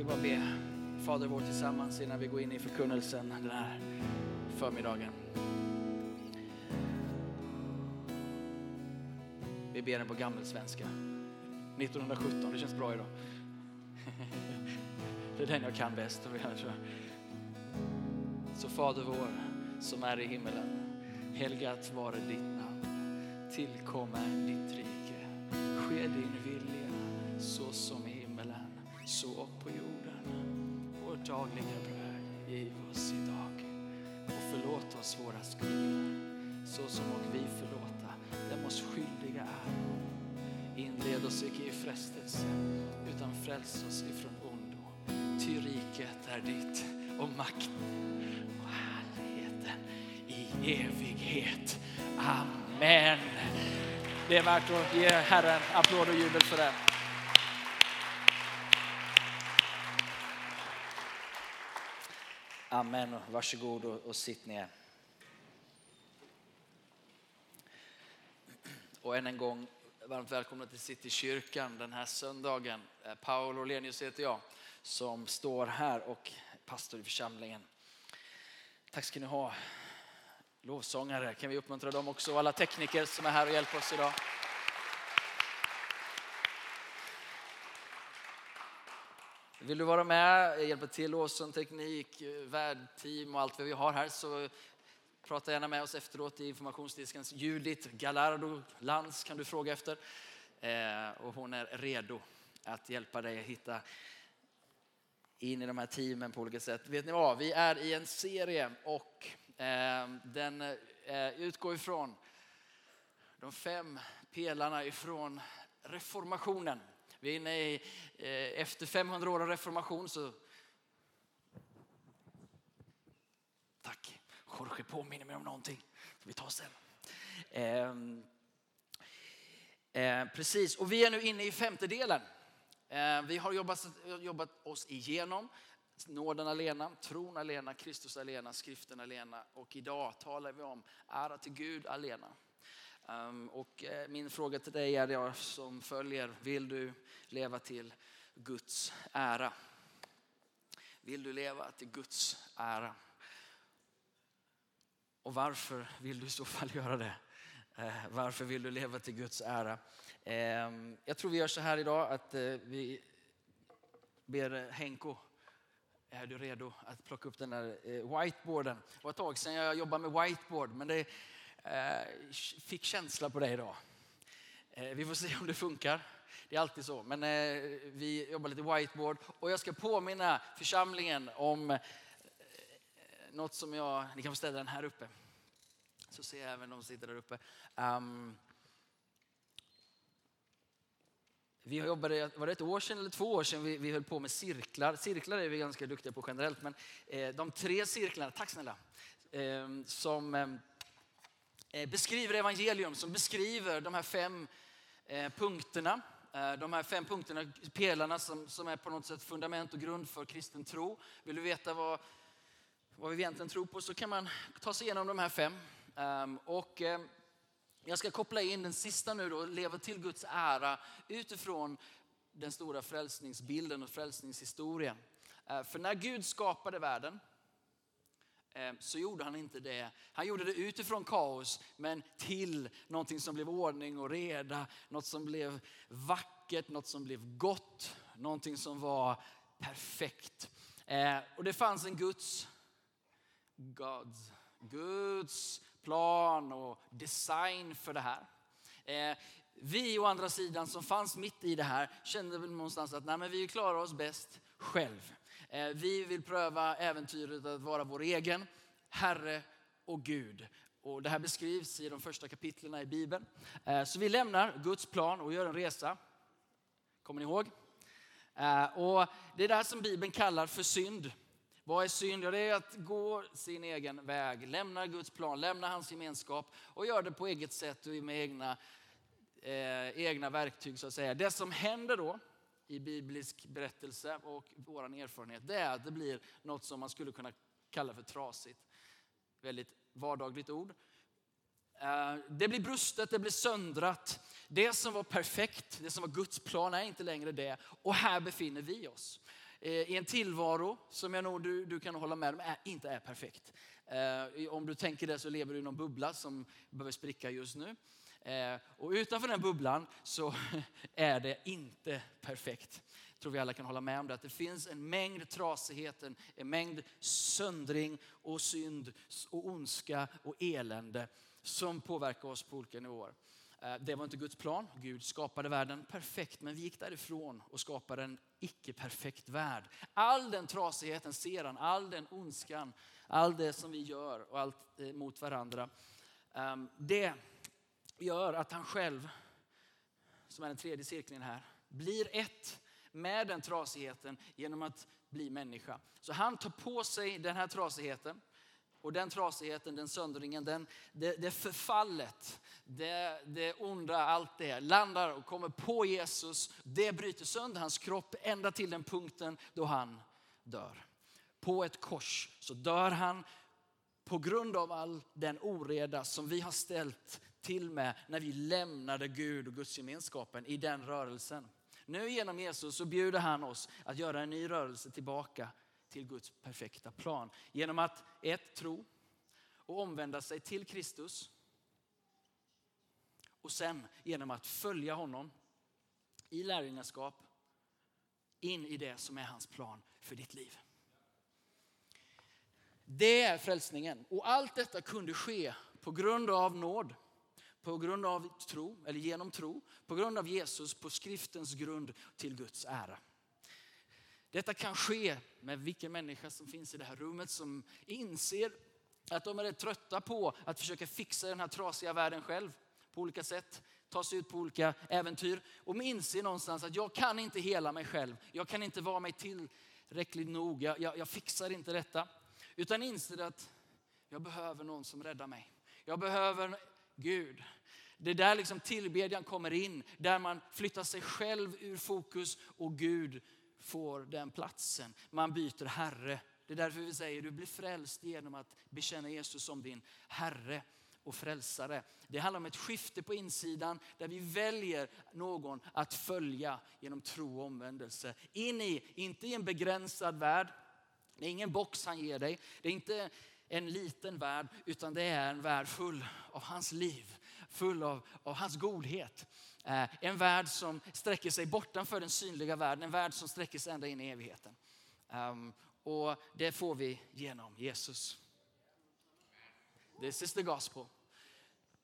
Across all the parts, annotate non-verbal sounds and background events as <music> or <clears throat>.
vi bara be Fader vår tillsammans innan vi går in i förkunnelsen den här förmiddagen. Vi ber den på gammelsvenska. 1917, det känns bra idag. <laughs> Det är den jag kan bäst. Så Fader vår som är i himmelen. Helgat vare ditt namn. Tillkommer ditt rike. Ske din vilja så som Vårt dagliga bröd giv oss idag. Och förlåt oss våra skulder så som och vi förlåta dem oss skyldiga är. Inled oss icke i frestelse utan fräls oss ifrån ondo. Ty riket är ditt och makten och härligheten i evighet. Amen. Det är värt att ge Herren applåd och jubel för det. Amen. Varsågod och, och sitt ner. Och än en gång varmt välkomna till Citykyrkan den här söndagen. Eh, Paul Orlenius heter jag som står här och pastor i församlingen. Tack ska ni ha. Lovsångare, kan vi uppmuntra dem också? Alla tekniker som är här och hjälper oss idag. Vill du vara med, hjälpa till, lovsång, teknik, värdteam och allt vad vi har här så prata gärna med oss efteråt i informationsdisken. Judith Gallardo Lantz kan du fråga efter. Eh, och hon är redo att hjälpa dig att hitta in i de här teamen på olika sätt. Vet ni vad, vi är i en serie och eh, den eh, utgår ifrån de fem pelarna ifrån reformationen. Vi är inne i, eh, efter 500 år av reformation så... Tack. Jorge påminner mig om någonting. Vi tar sen. Eh, eh, precis, och vi är nu inne i femtedelen. Eh, vi har jobbat, jobbat oss igenom nåden alena, tron alena, Kristus alena, skriften alena och idag talar vi om ära till Gud alena. Ehm, och eh, min fråga till dig är det som följer. Vill du leva till Guds ära? Vill du leva till Guds ära? Och varför vill du i så fall <laughs> göra det? Eh, varför vill du leva till Guds ära? Ehm, jag tror vi gör så här idag att eh, vi ber Henko, är du redo att plocka upp den där whiteboarden? Det var ett tag sedan jag jobbade med whiteboard men det Eh, fick känsla på dig idag. Eh, vi får se om det funkar. Det är alltid så. Men eh, vi jobbar lite whiteboard och jag ska påminna församlingen om eh, något som jag, ni kan få ställa den här uppe. Så ser jag även de som sitter där uppe. Um, vi jobbade, var det ett år sedan eller två år sedan vi, vi höll på med cirklar. Cirklar är vi ganska duktiga på generellt, men eh, de tre cirklarna, tack snälla, eh, som eh, Eh, beskriver evangelium, som beskriver de här fem eh, punkterna. Eh, de här fem punkterna, pelarna som, som är på något sätt fundament och grund för kristen tro. Vill du veta vad vad vi egentligen tror på så kan man ta sig igenom de här fem. Ehm, och jag ska koppla in den sista nu då, leva till Guds ära utifrån den stora frälsningsbilden och frälsningshistorien. För när Gud skapade världen Ehm, så gjorde han inte det. Han gjorde det utifrån kaos men till någonting som blev ordning och reda, något som blev vackert, något som blev gott, någonting som var perfekt. Ehm, och det fanns en Guds God's, Guds plan och design för det här. Ehm, vi å andra sidan som fanns mitt i det här kände väl någonstans att nej, men vi klarar oss bäst själv. Eh, vi vill pröva äventyret att vara vår egen Herre och Gud. Och det här beskrivs i de första kapitlen i Bibeln. Eh, så vi lämnar Guds plan och gör en resa. Kommer ni ihåg? Eh, och det är det här som Bibeln kallar för synd. Vad är synd? Ja, det är att gå sin egen väg, lämna Guds plan, lämna hans gemenskap och göra det på eget sätt och med egna, eh, egna verktyg så att säga. Det som händer då i biblisk berättelse och vår erfarenhet, det är att det blir något som man skulle kunna kalla för trasigt. Väldigt vardagligt ord. Eh, det blir brustet, det blir söndrat. Det som var perfekt, det som var Guds plan är inte längre det. Och här befinner vi oss. Eh, i en tillvaro som jag nog du, du kan hålla med om är, inte är perfekt. Eh, om du tänker det så lever du i någon bubbla som behöver spricka just nu. Eh, och utanför den bubblan så <laughs> är det inte perfekt. Jag tror vi alla kan hålla med om det. Att det finns en mängd trasighet, en, mängd söndring och synd och ondska och elände som påverkar oss på olika nivåer. Eh, det var inte Guds plan. Gud skapade världen perfekt, men vi gick därifrån och skapade en icke-perfekt värld. All den trasigheten ser han, all den ondskan, allt det som vi gör och allt eh, mot varandra. Ehm, det gör att han själv, som är den tredje cirkeln här, blir ett med den trasigheten genom att bli människa. Så han tar på sig den här trasigheten och den trasigheten, den söndringen, den, det, det förfallet, det, det onda, allt det landar och kommer på Jesus. Det bryter sönder hans kropp ända till den punkten då han dör. På ett kors så dör han på grund av all den oreda som vi har ställt till med när vi lämnade Gud och Guds gemenskapen i den rörelsen. Nu genom Jesus så bjuder han oss att göra en ny rörelse tillbaka till Guds perfekta plan. Genom att ett, tro och omvända sig till Kristus. Och sen genom att följa honom i lärjungaskap in i det som är hans plan för ditt liv. Det är frälsningen. Och allt detta kunde ske på grund av nåd, på grund av tro, eller genom tro, på grund av Jesus, på skriftens grund till Guds ära. Detta kan ske med vilken människa som finns i det här rummet som inser att de är rätt trötta på att försöka fixa den här trasiga världen själv på olika sätt. Ta sig ut på olika äventyr och inser någonstans att jag kan inte hela mig själv. Jag kan inte vara mig tillräckligt nog. Jag, jag, jag fixar inte detta. Utan inser att jag behöver någon som räddar mig. Jag behöver Gud. Det är där liksom tillbedjan kommer in, där man flyttar sig själv ur fokus och Gud får den platsen. Man byter Herre. Det är därför vi säger du blir frälst genom att bekänna Jesus som din Herre och frälsare. Det handlar om ett skifte på insidan där vi väljer någon att följa genom tro och omvändelse. In i, inte i en begränsad värld, det är ingen box han ger dig. Det är inte en liten värld, utan det är en värld full av hans liv, full av, av hans godhet. Eh, en värld som sträcker sig bortanför den synliga världen, en värld som sträcker sig ända in i evigheten. Um, och det får vi genom Jesus. This is the gospel.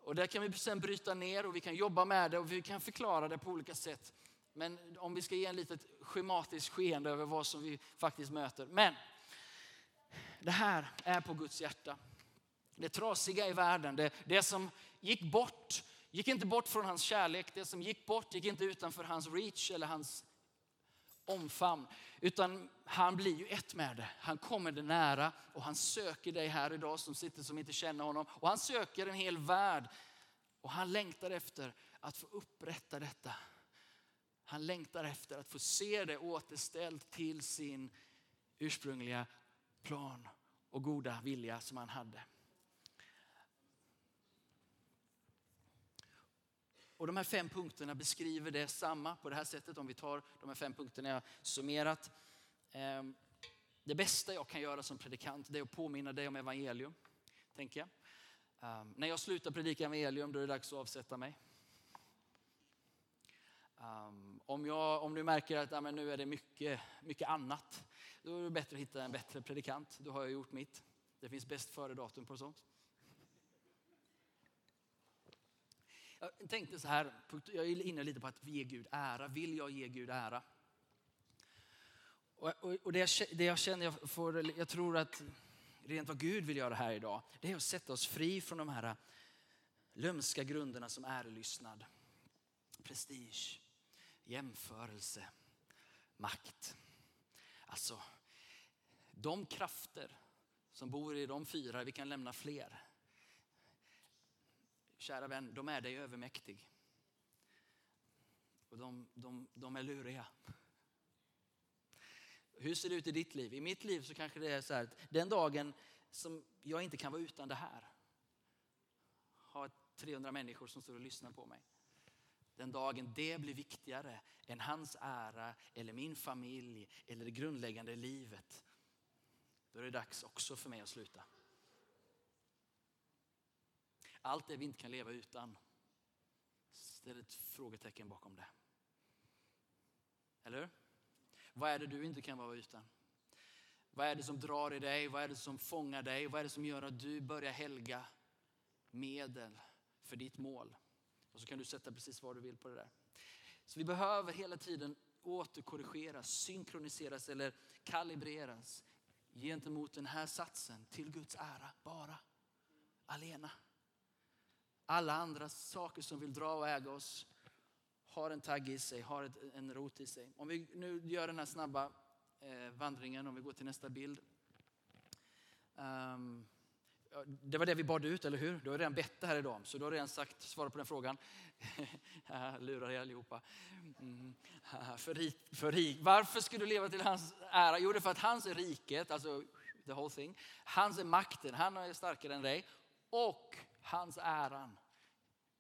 Och det kan vi sen bryta ner och vi kan jobba med det och vi kan förklara det på olika sätt. Men om vi ska ge en litet schematiskt skeende över vad som vi faktiskt möter. Men det här är på Guds hjärta. Det trasiga i världen, det, det som gick bort, gick inte bort från hans kärlek. Det som gick bort gick inte utanför hans reach eller hans omfamn. Utan han blir ju ett med det. Han kommer det nära och han söker dig här idag som sitter som inte känner honom. Och han söker en hel värld. Och han längtar efter att få upprätta detta. Han längtar efter att få se det återställt till sin ursprungliga plan och goda vilja som han hade. Och de här fem punkterna beskriver det samma på det här sättet. Om vi tar de här fem punkterna jag summerat. Ehm, det bästa jag kan göra som predikant det är att påminna dig om evangelium. Tänker jag. Ehm, när jag slutar predika evangelium då är det dags att avsätta mig. Ehm, om, jag, om du märker att ja, men nu är det mycket, mycket annat då är det bättre att hitta en bättre predikant. Då har jag gjort mitt. Det finns bäst före-datum på sånt. Jag tänkte så här, jag är inne lite på att ge Gud ära. Vill jag ge Gud ära? Och, och, och det, jag, det, jag, känner, jag, får, jag tror att rent vad Gud vill göra här idag, det är att sätta oss fri från de här lömska grunderna som ärelystnad, prestige, jämförelse, makt. Alltså, de krafter som bor i de fyra, vi kan lämna fler. Kära vän, de är dig övermäktig. Och de, de, de är luriga. Hur ser det ut i ditt liv? I mitt liv så kanske det är så här, den dagen som jag inte kan vara utan det här. Ha 300 människor som står och lyssnar på mig. Den dagen det blir viktigare än hans ära eller min familj eller det grundläggande livet. Då är det dags också för mig att sluta. Allt det vi inte kan leva utan. Ställ ett frågetecken bakom det. Eller hur? Vad är det du inte kan vara utan? Vad är det som drar i dig? Vad är det som fångar dig? Vad är det som gör att du börjar helga medel för ditt mål? Och så kan du sätta precis vad du vill på det där. Så vi behöver hela tiden återkorrigeras, synkroniseras eller kalibreras gentemot den här satsen till Guds ära bara, alena. Alla andra saker som vill dra och äga oss har en tagg i sig, har ett, en rot i sig. Om vi nu gör den här snabba eh, vandringen, om vi går till nästa bild. Um, det var det vi bad ut, eller hur? Du har redan bett det här idag, så du har redan sagt, svarat på den frågan. <laughs> Lurar er allihopa. Mm. För, rik, för rik. Varför ska du leva till hans ära? Jo, det är för att hans är riket, alltså the whole thing. Hans är makten, han är starkare än dig. Och hans äran.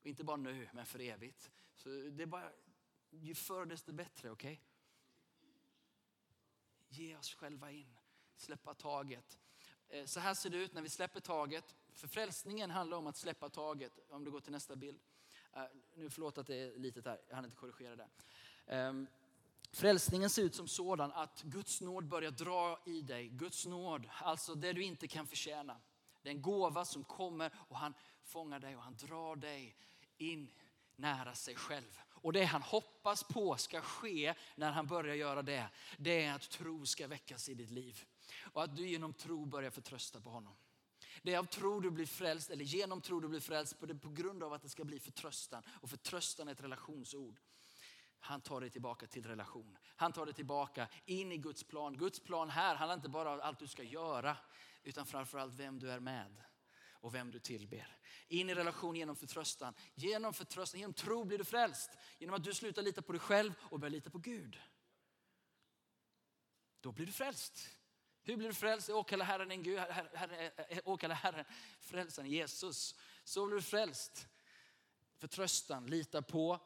Inte bara nu, men för evigt. Så det är bara, ju förr desto bättre, okej? Okay? Ge oss själva in, släppa taget. Eh, så här ser det ut när vi släpper taget. För frälsningen handlar om att släppa taget. Om du går till nästa bild. Eh, nu förlåt att det är litet här, jag hann inte korrigera det. Ehm, frälsningen ser ut som sådan att Guds nåd börjar dra i dig. Guds nåd, alltså det du inte kan förtjäna. Det är en gåva som kommer och han fångar dig och han drar dig in nära sig själv. Och det han hoppas på ska ske när han börjar göra det, det är att tro ska väckas i ditt liv. Och att du genom tro börjar förtrösta på honom. Det är av tro du blir frälst, eller genom tro du blir frälst, på, det på grund av att det ska bli förtröstan. Och förtröstan är ett relationsord. Han tar dig tillbaka till relation. Han tar dig tillbaka in i Guds plan. Guds plan här handlar inte bara om allt du ska göra, utan framförallt vem du är med och vem du tillber. In i relation genom förtröstan. Genom förtröstan, genom tro blir du frälst. Genom att du slutar lita på dig själv och börjar lita på Gud. Då blir du frälst. Hur blir du frälst? Åkalla Herren en Gud, her, åkalla Herren frälsaren Jesus. Så blir du frälst. Förtröstan, lita på.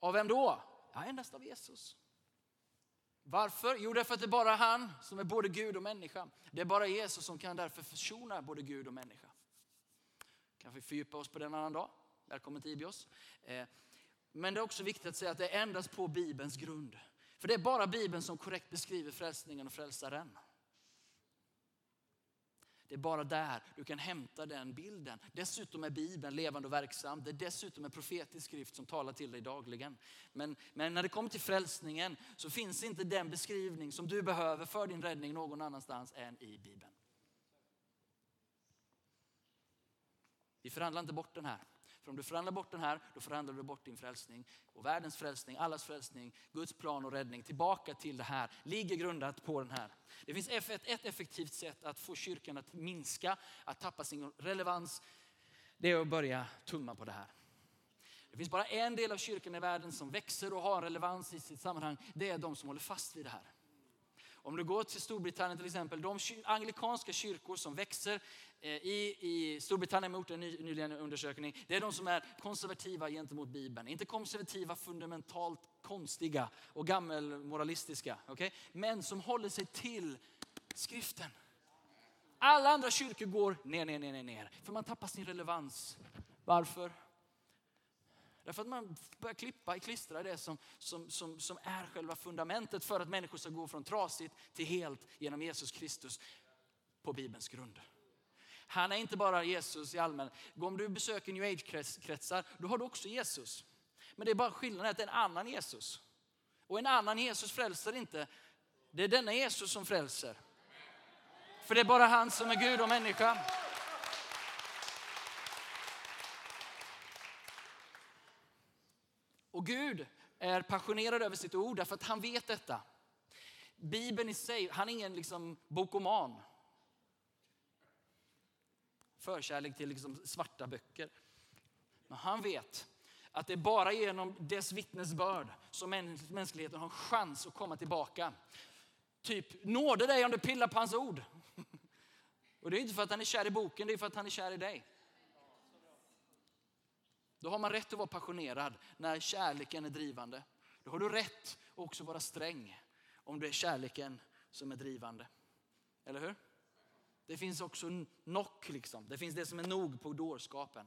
Av vem då? Ja, endast av Jesus. Varför? Jo, därför att det är bara han som är både Gud och människa. Det är bara Jesus som kan därför försona både Gud och människa. Kan vi fördjupa oss på den annan dag. Välkommen till Ibios. Eh, men det är också viktigt att säga att det är endast på Bibelns grund. För det är bara Bibeln som korrekt beskriver frälsningen och frälsaren. Det är bara där du kan hämta den bilden. Dessutom är Bibeln levande och verksam. Det är dessutom en profetisk skrift som talar till dig dagligen. Men, men när det kommer till frälsningen så finns inte den beskrivning som du behöver för din räddning någon annanstans än i Bibeln. Vi förhandlar inte bort den här. För om du förhandlar bort den här, då förhandlar du bort din frälsning. Och världens frälsning, allas frälsning, Guds plan och räddning tillbaka till det här ligger grundat på den här. Det finns ett, ett effektivt sätt att få kyrkan att minska, att tappa sin relevans. Det är att börja tumma på det här. Det finns bara en del av kyrkan i världen som växer och har relevans i sitt sammanhang. Det är de som håller fast vid det här. Om du går till Storbritannien till exempel, de anglikanska kyrkor som växer eh, i, i Storbritannien har gjort en ny, nyligen undersökning. Det är de som är konservativa gentemot Bibeln. Inte konservativa, fundamentalt konstiga och gammelmoralistiska. Okay? Men som håller sig till skriften. Alla andra kyrkor går ner, ner, ner, ner, ner. För man tappar sin relevans. Varför? Därför att man börjar klippa, klistra det som, som, som, som är själva fundamentet för att människor ska gå från trasigt till helt genom Jesus Kristus på Bibelns grund. Han är inte bara Jesus i allmän. Om du besöker new age-kretsar, då har du också Jesus. Men det är bara skillnaden att det är en annan Jesus. Och en annan Jesus frälser inte. Det är denna Jesus som frälser. För det är bara han som är Gud och människa. Och Gud är passionerad över sitt ord därför att han vet detta. Bibeln i sig, han är ingen liksom bokoman. Förkärlek till liksom svarta böcker. Men han vet att det är bara genom dess vittnesbörd som mänskligheten har en chans att komma tillbaka. Typ, nåde dig om du pillar på hans ord. <laughs> Och det är inte för att han är kär i boken, det är för att han är kär i dig. Då har man rätt att vara passionerad när kärleken är drivande. Då har du rätt att också vara sträng om det är kärleken som är drivande. Eller hur? Det finns också nock liksom. Det finns det som är nog på dårskapen.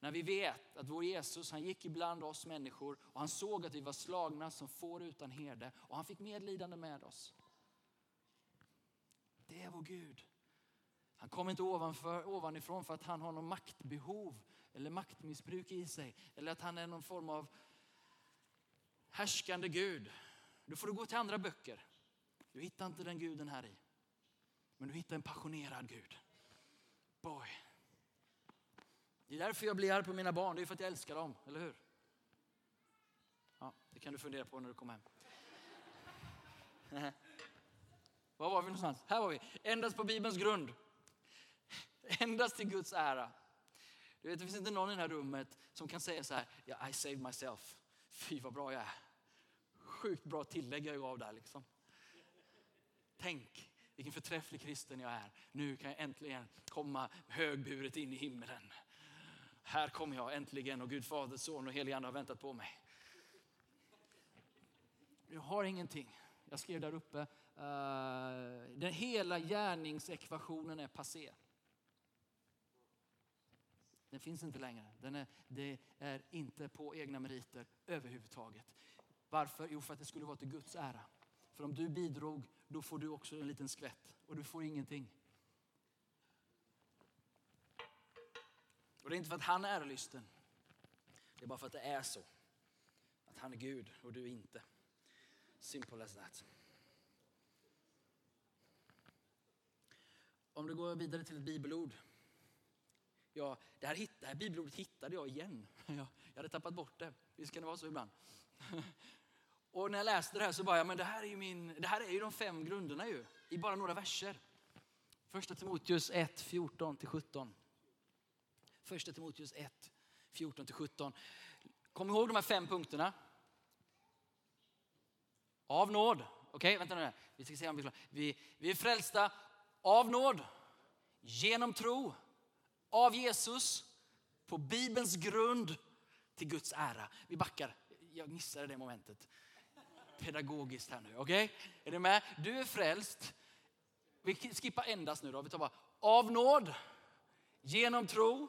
När vi vet att vår Jesus han gick ibland oss människor och han såg att vi var slagna som får utan herde och han fick medlidande med oss. Det är vår Gud. Han kommer inte ovanför, ovanifrån för att han har något maktbehov eller maktmissbruk i sig. Eller att han är någon form av härskande Gud. Då får du gå till andra böcker. Du hittar inte den guden här i. Men du hittar en passionerad Gud. Boy. Det är därför jag blir arg på mina barn. Det är för att jag älskar dem, eller hur? Ja, det kan du fundera på när du kommer hem. <laughs> Var var vi någonstans? Här var vi. Endast på Bibelns grund. <laughs> Endast till Guds ära. Du vet, det finns inte någon i det här rummet som kan säga så här, yeah, I saved myself. Fy vad bra jag är. Sjukt bra tillägg jag gav där liksom. Tänk vilken förträfflig kristen jag är. Nu kan jag äntligen komma högburet in i himlen. Här kommer jag äntligen och Gud Fader, Son och Helige Ande har väntat på mig. Jag har ingenting. Jag skrev där uppe, uh, den hela gärningsekvationen är passé. Den finns inte längre. Den är, det är inte på egna meriter överhuvudtaget. Varför? Jo, för att det skulle vara till Guds ära. För om du bidrog, då får du också en liten skvätt och du får ingenting. Och det är inte för att han är ärelysten. Det är bara för att det är så. Att han är Gud och du inte. Simple as that. Om du går vidare till ett bibelord jag, det, här, det här bibelordet hittade jag igen. <laughs> Jag, hade tappat bort det. Visst kan det vara så ibland? <laughs> Och när jag läste det här så bara, ja, men det här är ju, min, det här är ju de fem grunderna ju, i bara några verser. Första Timoteus 1, 14-17. Första Timoteus 1, 14-17. Kom ihåg de här fem punkterna. Av nåd. Okej, okay, vänta nu. Vi ska se om vi, vi, vi är frälsta av nåd, genom tro, av Jesus, på Bibelns grund, till Guds ära. Vi backar. Jag missade det momentet. Pedagogiskt här nu. Okej? Okay? Är du med? Du är frälst. Vi skippar endast nu då. Vi tar bara av nåd, genom tro,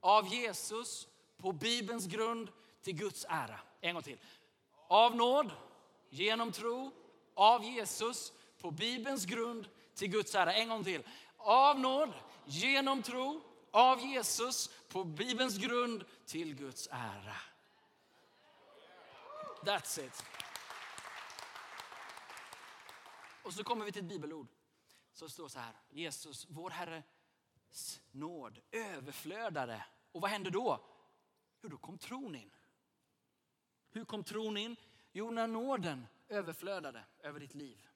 av Jesus, på Bibelns grund, till Guds ära. En gång till. Av nåd, genom tro, av Jesus, på Bibelns grund, till Guds ära. En gång till. Av nåd, genom tro, av Jesus, på Bibelns grund, till Guds ära. That's it. Och så kommer vi till ett bibelord som står så här. Jesus, vår Herres nåd överflödade. Och vad hände då? Jo, då kom tron in. Hur kom tron in? Jo, när nåden överflödade över ditt liv.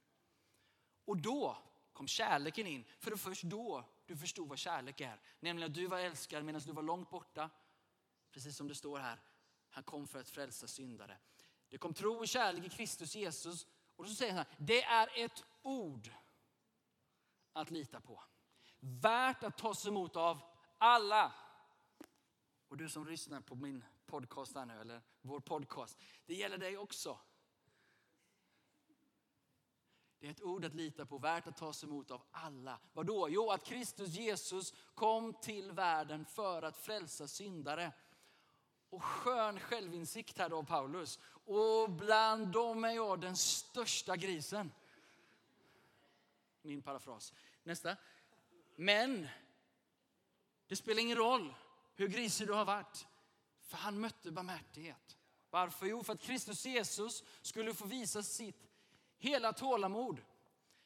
Och då kom kärleken in. För det var först då du förstod vad kärlek är. Nämligen att du var älskad medan du var långt borta. Precis som det står här. Han kom för att frälsa syndare. Det kom tro och kärlek i Kristus Jesus. Och så säger han, det är ett ord att lita på. Värt att tas emot av alla. Och du som lyssnar på min podcast här nu, eller vår podcast. Det gäller dig också. Det är ett ord att lita på, värt att tas emot av alla. Vadå? Jo, att Kristus Jesus kom till världen för att frälsa syndare. Och skön självinsikt här då Paulus. Och bland dem är jag den största grisen. Min parafras. Nästa. Men det spelar ingen roll hur grisig du har varit. För han mötte barmhärtighet. Varför? Jo, för att Kristus Jesus skulle få visa sitt hela tålamod.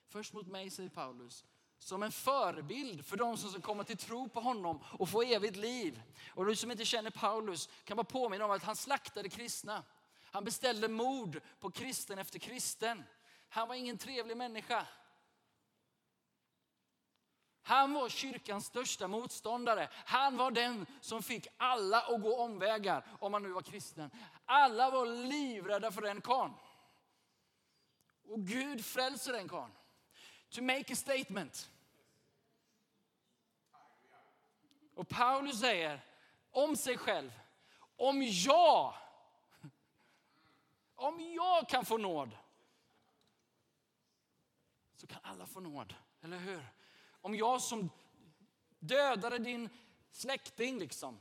Först mot mig, säger Paulus, som en förebild för de som ska komma till tro på honom och få evigt liv. Och du som inte känner Paulus kan bara påminna om att han slaktade kristna. Han beställde mord på kristen efter kristen. Han var ingen trevlig människa. Han var kyrkans största motståndare. Han var den som fick alla att gå omvägar om man nu var kristen. Alla var livrädda för den karln. Och Gud frälser den karln. To make a statement. Och Paulus säger om sig själv, om jag, om jag kan få nåd, så kan alla få nåd. Eller hur? Om jag som dödade din släkting, liksom,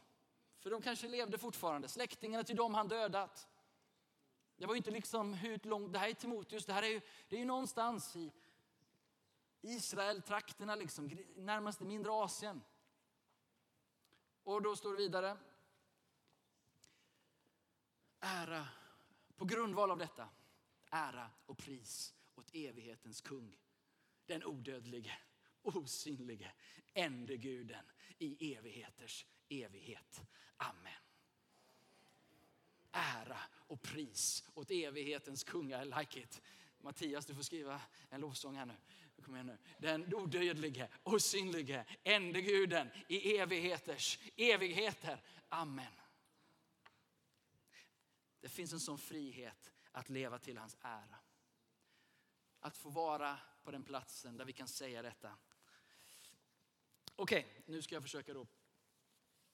för de kanske levde fortfarande, släktingarna till dem han dödat. Det var ju inte liksom hur långt, det här är Timoteus, det här är ju, det är ju någonstans i Israel-trakterna, liksom, närmast mindre Asien. Och då står det vidare. Ära, på grundval av detta, ära och pris åt evighetens kung. Den odödlige, osynlige, ende guden i evigheters evighet. Amen. Ära och pris åt evighetens kungar. I like it. Mattias, du får skriva en lovsång här nu. Kom igen nu. Den odödlige, osynlige, ende guden i evigheters evigheter. Amen. Det finns en sån frihet att leva till hans ära. Att få vara på den platsen där vi kan säga detta. Okej, okay, nu ska jag försöka då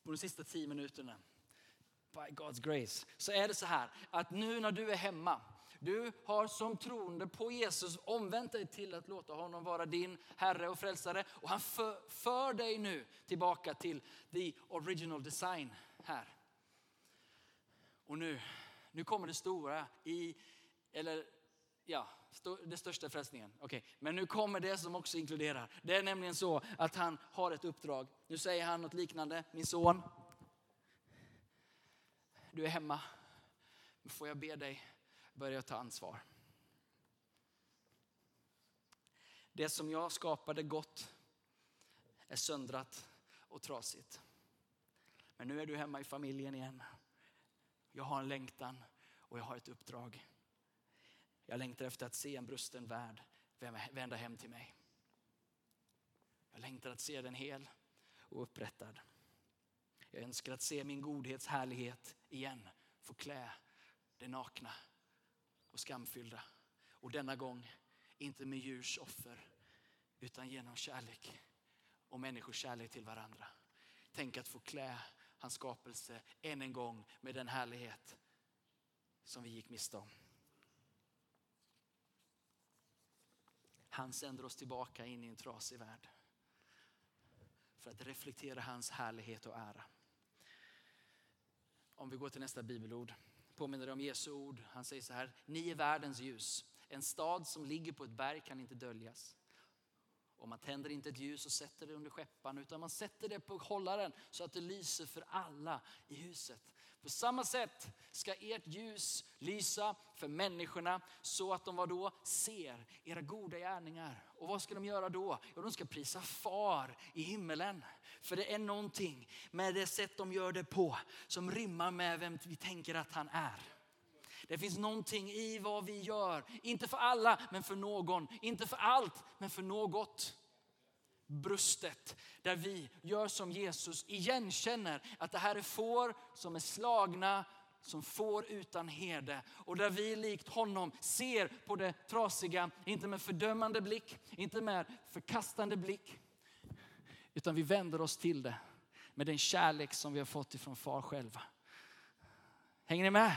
på de sista tio minuterna. By God's grace. Så är det så här att nu när du är hemma du har som troende på Jesus omvänt dig till att låta honom vara din Herre och Frälsare. Och han för, för dig nu tillbaka till the original design här. Och nu, nu kommer det stora i, eller ja, det största frälsningen. Okay. Men nu kommer det som också inkluderar. Det är nämligen så att han har ett uppdrag. Nu säger han något liknande. Min son, du är hemma. Får jag be dig börja ta ansvar. Det som jag skapade gott är söndrat och trasigt. Men nu är du hemma i familjen igen. Jag har en längtan och jag har ett uppdrag. Jag längtar efter att se en brusten värld vända hem till mig. Jag längtar att se den hel och upprättad. Jag önskar att se min godhets härlighet igen få klä det nakna och skamfyllda. Och denna gång inte med djurs offer utan genom kärlek och människors kärlek till varandra. Tänk att få klä hans skapelse än en gång med den härlighet som vi gick miste om. Han sänder oss tillbaka in i en trasig värld för att reflektera hans härlighet och ära. Om vi går till nästa bibelord påminner om Jesu ord. Han säger så här, ni är världens ljus. En stad som ligger på ett berg kan inte döljas. Och man tänder inte ett ljus och sätter det under skeppan utan man sätter det på hållaren så att det lyser för alla i huset. På samma sätt ska ert ljus lysa för människorna så att de vad då ser era goda gärningar. Och vad ska de göra då? Jo, de ska prisa far i himmelen. För det är någonting med det sätt de gör det på som rimmar med vem vi tänker att han är. Det finns någonting i vad vi gör, inte för alla men för någon. Inte för allt men för något brustet. Där vi gör som Jesus, igenkänner att det här är får som är slagna, som får utan herde. Och där vi likt honom ser på det trasiga, inte med fördömande blick, inte med förkastande blick. Utan vi vänder oss till det med den kärlek som vi har fått ifrån far själva. Hänger ni med?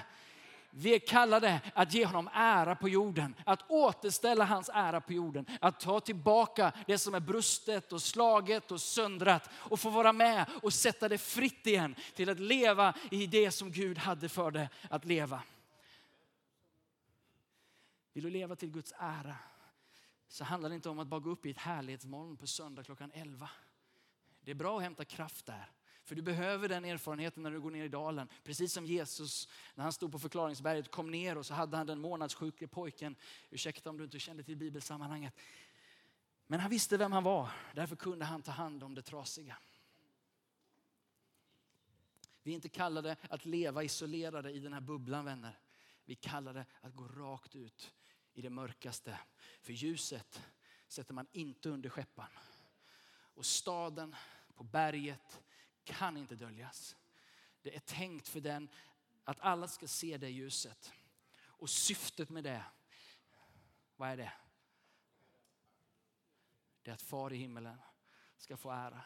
Vi är kallade att ge honom ära på jorden, att återställa hans ära på jorden, att ta tillbaka det som är brustet och slaget och söndrat och få vara med och sätta det fritt igen till att leva i det som Gud hade för det att leva. Vill du leva till Guds ära så handlar det inte om att bara gå upp i ett härlighetsmoln på söndag klockan 11. Det är bra att hämta kraft där. För du behöver den erfarenheten när du går ner i dalen. Precis som Jesus när han stod på förklaringsberget kom ner och så hade han den månadssjuke pojken. Ursäkta om du inte kände till bibelsammanhanget. Men han visste vem han var. Därför kunde han ta hand om det trasiga. Vi är inte kallade att leva isolerade i den här bubblan vänner. Vi är kallade att gå rakt ut i det mörkaste. För ljuset sätter man inte under skeppan. Och staden på berget kan inte döljas. Det är tänkt för den att alla ska se det ljuset. Och syftet med det, vad är det? Det är att far i himmelen ska få ära.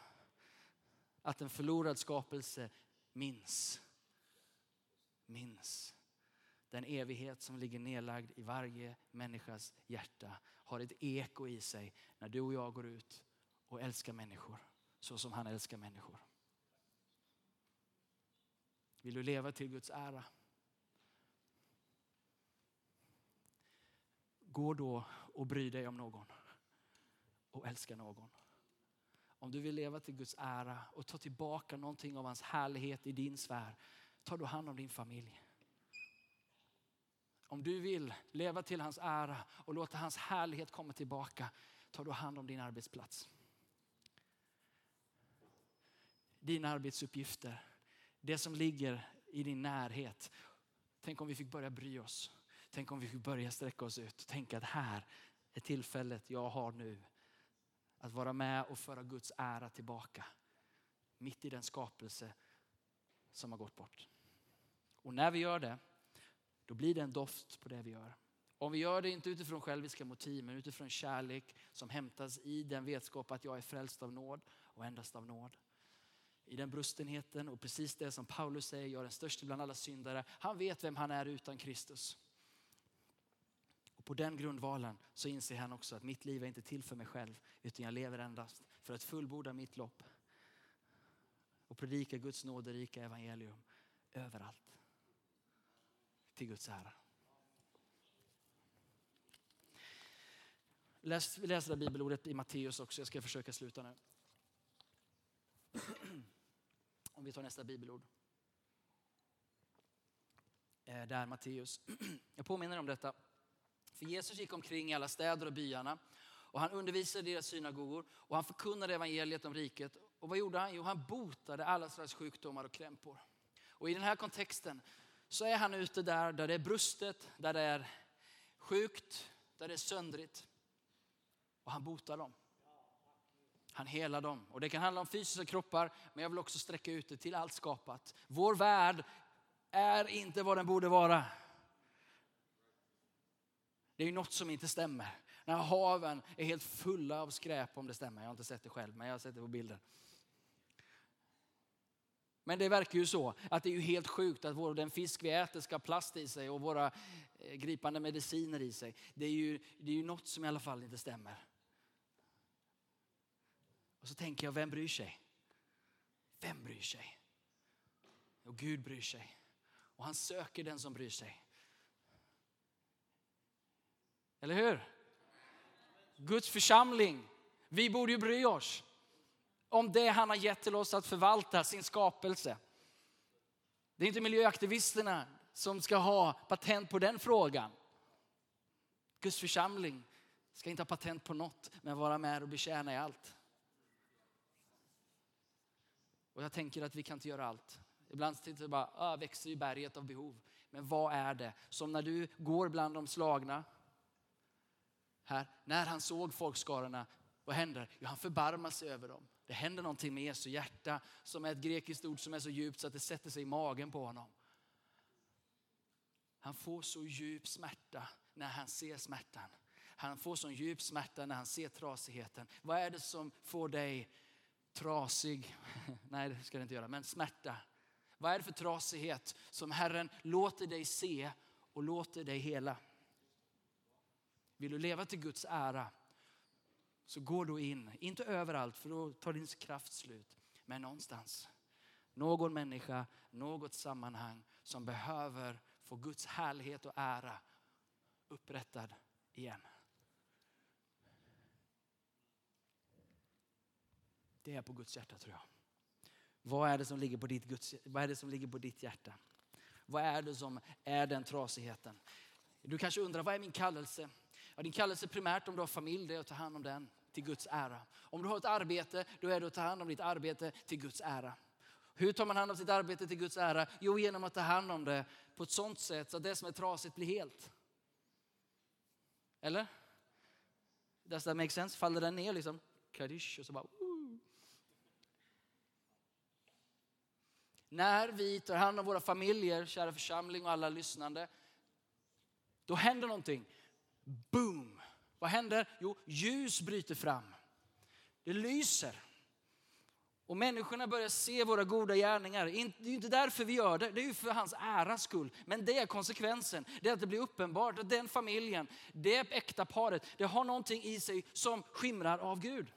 att en förlorad skapelse minns. Minns. Den evighet som ligger nedlagd i varje människas hjärta har ett eko i sig när du och jag går ut och älskar människor så som han älskar människor. Vill du leva till Guds ära? Gå då och bry dig om någon och älska någon. Om du vill leva till Guds ära och ta tillbaka någonting av hans härlighet i din sfär, ta då hand om din familj. Om du vill leva till hans ära och låta hans härlighet komma tillbaka, ta då hand om din arbetsplats. Dina arbetsuppgifter, det som ligger i din närhet. Tänk om vi fick börja bry oss. Tänk om vi fick börja sträcka oss ut och tänka att här är tillfället jag har nu att vara med och föra Guds ära tillbaka. Mitt i den skapelse som har gått bort. Och när vi gör det, då blir det en doft på det vi gör. Om vi gör det inte utifrån själviska motiv, men utifrån kärlek som hämtas i den vetskap att jag är frälst av nåd och endast av nåd. I den brustenheten och precis det som Paulus säger, jag är den största bland alla syndare. Han vet vem han är utan Kristus. Och på den grundvalen så inser han också att mitt liv är inte till för mig själv, utan jag lever endast för att fullborda mitt lopp och predika Guds nåderika evangelium överallt. Till Guds ära. Läs, vi läser det bibelordet i Matteus också. Jag ska försöka sluta nu. Om vi tar nästa bibelord. Eh, där Matteus. <clears throat> Jag påminner om detta. För Jesus gick omkring i alla städer och byarna och han undervisade i deras synagogor och han förkunnade evangeliet om riket. Och vad gjorde han? Jo, han botade alla slags sjukdomar och krämpor. Och i den här kontexten så är han ute där, där det är brustet, där det är sjukt, där det är söndrigt. Och han botar dem. Han helar dem. Och det kan handla om fysiska kroppar, men jag vill också sträcka ut det till allt skapat. Vår värld är inte vad den borde vara. Det är ju något som inte stämmer. När haven är helt fulla av skräp om det stämmer. Jag har inte sett det själv, men jag har sett det på bilder. Men det verkar ju så att det är ju helt sjukt att den fisk vi äter ska ha plast i sig och våra eh, gripande mediciner i sig. Det är ju, det är ju något som i alla fall inte stämmer. Och så tänker jag, vem bryr sig? Vem bryr sig? Och Gud bryr sig. Och han söker den som bryr sig. Eller hur? Guds församling. Vi borde ju bry oss om det han har gett till oss att förvalta, sin skapelse. Det är inte miljöaktivisterna som ska ha patent på den frågan. Guds församling ska inte ha patent på något, men vara med och betjäna i allt. Och jag tänker att vi kan inte göra allt. Ibland tänker jag bara, ah, växer i berget av behov. Men vad är det? Som när du går bland de slagna. Här, när han såg folkskarorna, vad händer? Jo, han förbarmar sig över dem. Det händer någonting med Jesu hjärta som är ett grekiskt ord som är så djupt så att det sätter sig i magen på honom. Han får så djup smärta när han ser smärtan. Han får så djup smärta när han ser trasigheten. Vad är det som får dig trasig? <laughs> Nej, det ska det inte göra, men smärta. Vad är det för trasighet som Herren låter dig se och låter dig hela? Vill du leva till Guds ära så gå då in, inte överallt för då tar din kraft slut, men någonstans. Någon människa, något sammanhang som behöver få Guds härlighet och ära upprättad igen. Det är på Guds hjärta tror jag. Vad är det som ligger på ditt, Guds, vad är det som ligger på ditt hjärta? Vad är det som är den trasigheten? Du kanske undrar, vad är min kallelse? Ja, din kallelse primärt om du har familj, det är att ta hand om den till Guds ära. Om du har ett arbete, då är det att ta hand om ditt arbete till Guds ära. Hur tar man hand om sitt arbete till Guds ära? Jo, genom att ta hand om det på ett sånt sätt så att det som är trasigt blir helt. Eller? Does that make sense? Faller den ner liksom? Kadish och så bara... När vi tar hand om våra familjer, kära församling och alla lyssnande, då händer någonting. Boom! Vad händer? Jo, ljus bryter fram. Det lyser. Och människorna börjar se våra goda gärningar. Det är inte därför vi gör det, det är ju för hans äras skull. Men det är konsekvensen. Det är att det blir uppenbart att den familjen, det äkta paret, det har någonting i sig som skimrar av Gud.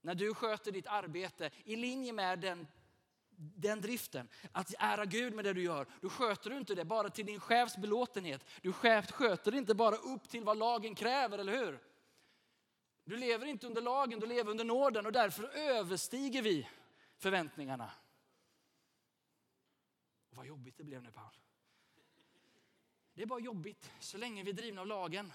När du sköter ditt arbete i linje med den, den driften, att ära Gud med det du gör, då sköter du inte det bara till din chefs belåtenhet. Du sköter det inte bara upp till vad lagen kräver, eller hur? Du lever inte under lagen, du lever under nåden och därför överstiger vi förväntningarna. Och vad jobbigt det blev nu Paul. Det är bara jobbigt så länge vi är drivna av lagen.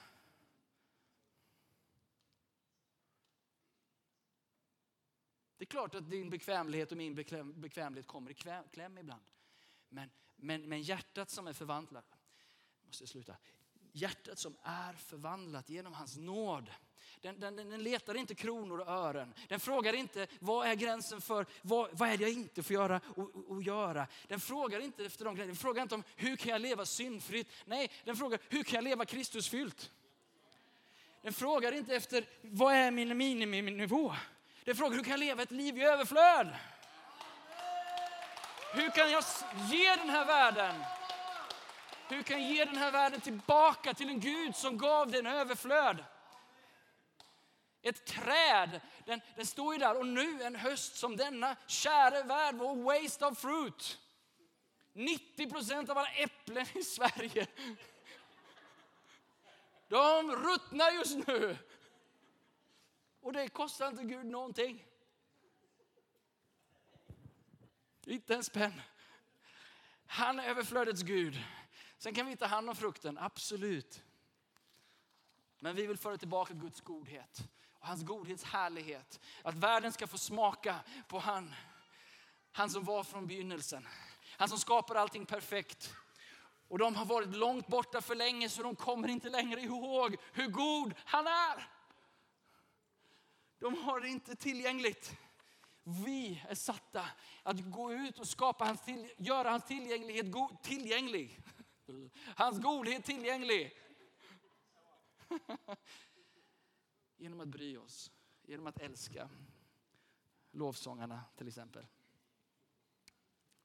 Det är klart att din bekvämlighet och min bekvämlighet kommer i kläm ibland. Men, men, men hjärtat som är förvandlat, måste sluta. Hjärtat som är förvandlat genom hans nåd den, den, den, letar inte kronor och ören. Den frågar inte vad är gränsen för vad, vad är det jag inte får göra och, och, och göra. Den frågar inte efter de Den frågar inte om hur kan jag leva syndfritt. Nej, den frågar hur kan jag leva Kristusfyllt. Den frågar inte efter vad är min miniminivå. Den frågar hur kan jag leva ett liv i överflöd. Hur kan jag ge den här världen hur kan jag ge den här världen tillbaka till en Gud som gav den överflöd? Ett träd, den, den står ju där och nu en höst som denna, käre värld, vår waste of fruit. 90 procent av alla äpplen i Sverige, de ruttnar just nu. Och det kostar inte Gud någonting. Inte en spänn. Han är överflödets Gud. Sen kan vi ta hand om frukten, absolut. Men vi vill föra tillbaka Guds godhet och hans godhets härlighet. Att världen ska få smaka på han, han som var från begynnelsen. Han som skapar allting perfekt. Och de har varit långt borta för länge så de kommer inte längre ihåg hur god han är. De har det inte tillgängligt. Vi är satta att gå ut och skapa hans till, göra hans tillgänglighet go, tillgänglig. Hans godhet tillgänglig. <laughs> Genom att bry oss, genom att älska lovsångarna till exempel.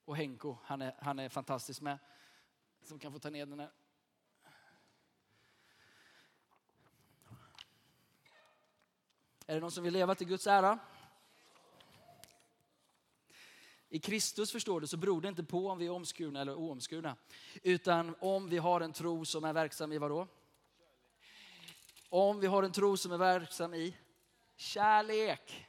Och Henko, han är, han är fantastisk med. Som kan få ta ner den här. Är det någon som vill leva till Guds ära? I Kristus förstår du så beror det inte på om vi är omskurna eller oomskurna. Utan om vi har en tro som är verksam i vadå? Om vi har en tro som är verksam i kärlek.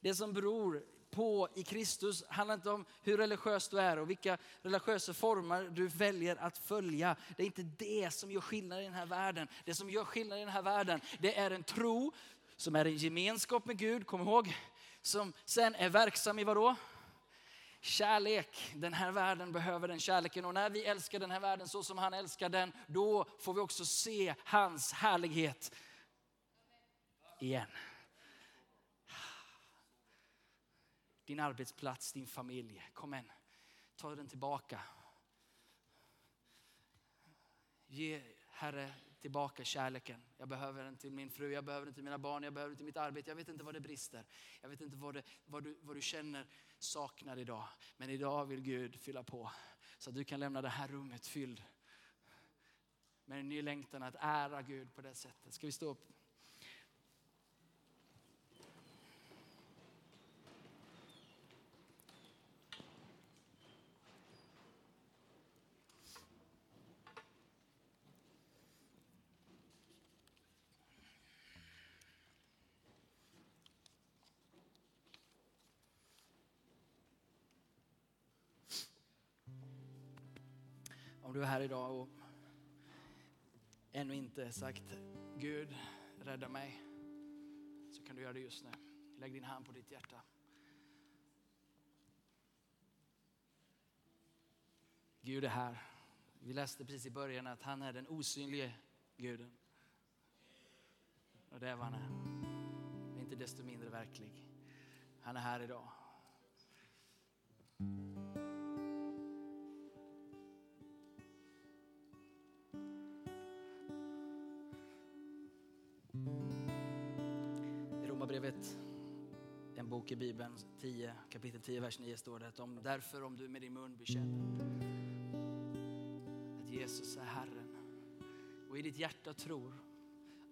Det som beror på i Kristus handlar inte om hur religiös du är och vilka religiösa former du väljer att följa. Det är inte det som gör skillnad i den här världen. Det som gör skillnad i den här världen, det är en tro som är en gemenskap med Gud, kom ihåg. Som sen är verksam i vadå? kärlek. Den här världen behöver den kärleken och när vi älskar den här världen så som han älskar den, då får vi också se hans härlighet igen. Din arbetsplats, din familj, kom igen. Ta den tillbaka. Ge Herre tillbaka kärleken. Jag behöver den till min fru, jag behöver den till mina barn, jag behöver den till mitt arbete. Jag vet inte vad det brister. Jag vet inte vad, det, vad, du, vad du känner saknar idag. Men idag vill Gud fylla på så att du kan lämna det här rummet fylld med en ny längtan att ära Gud på det sättet. Ska vi stå upp? Här idag och ännu inte sagt Gud, rädda mig, så kan du göra det just nu. Lägg din hand på ditt hjärta. Gud är här. Vi läste precis i början att han är den osynlige guden. Och det är vad han är. Men inte desto mindre verklig. Han är här idag. Bok i Bibeln, 10, kapitel 10, vers 9 står det att om, därför om du med din mun bekänner att Jesus är Herren och i ditt hjärta tror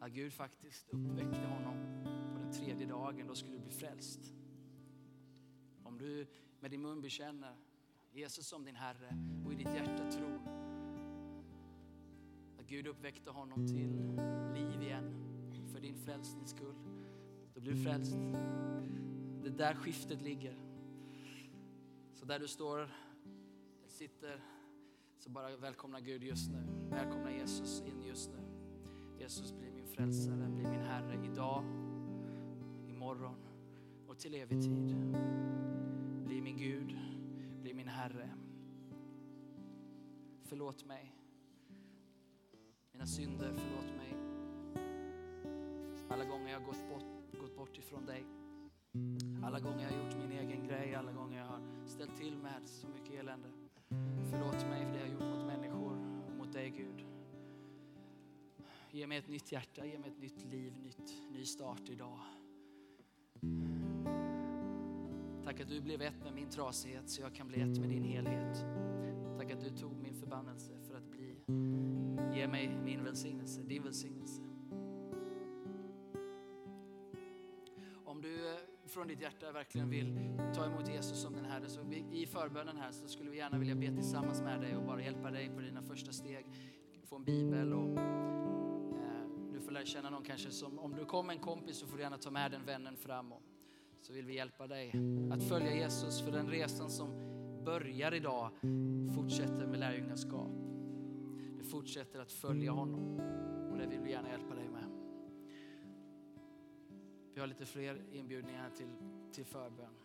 att Gud faktiskt uppväckte honom på den tredje dagen, då skulle du bli frälst. Om du med din mun bekänner Jesus som din Herre och i ditt hjärta tror att Gud uppväckte honom till liv igen för din frälsnings skull. Då blir du frälst. Det är där skiftet ligger. Så där du står, sitter, så bara välkomna Gud just nu. Välkomna Jesus in just nu. Jesus blir min frälsare, blir min Herre idag, imorgon och till evig tid. Bli min Gud, bli min Herre. Förlåt mig. Mina synder, förlåt mig. Alla gånger jag gått bort, gått bort ifrån dig. Alla gånger jag har gjort min egen grej, alla gånger jag har ställt till med så mycket elände. Förlåt mig för det jag har gjort mot människor och mot dig Gud. Ge mig ett nytt hjärta, ge mig ett nytt liv, nytt, ny start idag. Tack att du blev ett med min trasighet så jag kan bli ett med din helhet. Tack att du tog min förbannelse för att bli, ge mig min välsignelse, din välsignelse. Från ditt hjärta verkligen vill ta emot Jesus som din Herre så i förbönen här så skulle vi gärna vilja be tillsammans med dig och bara hjälpa dig på dina första steg. Få en bibel och eh, du får lära känna någon kanske som, om du kommer en kompis så får du gärna ta med den vännen fram och så vill vi hjälpa dig att följa Jesus för den resan som börjar idag fortsätter med lärjungaskap. Det fortsätter att följa honom och det vill vi gärna hjälpa dig med. Vi har lite fler inbjudningar till, till förbön.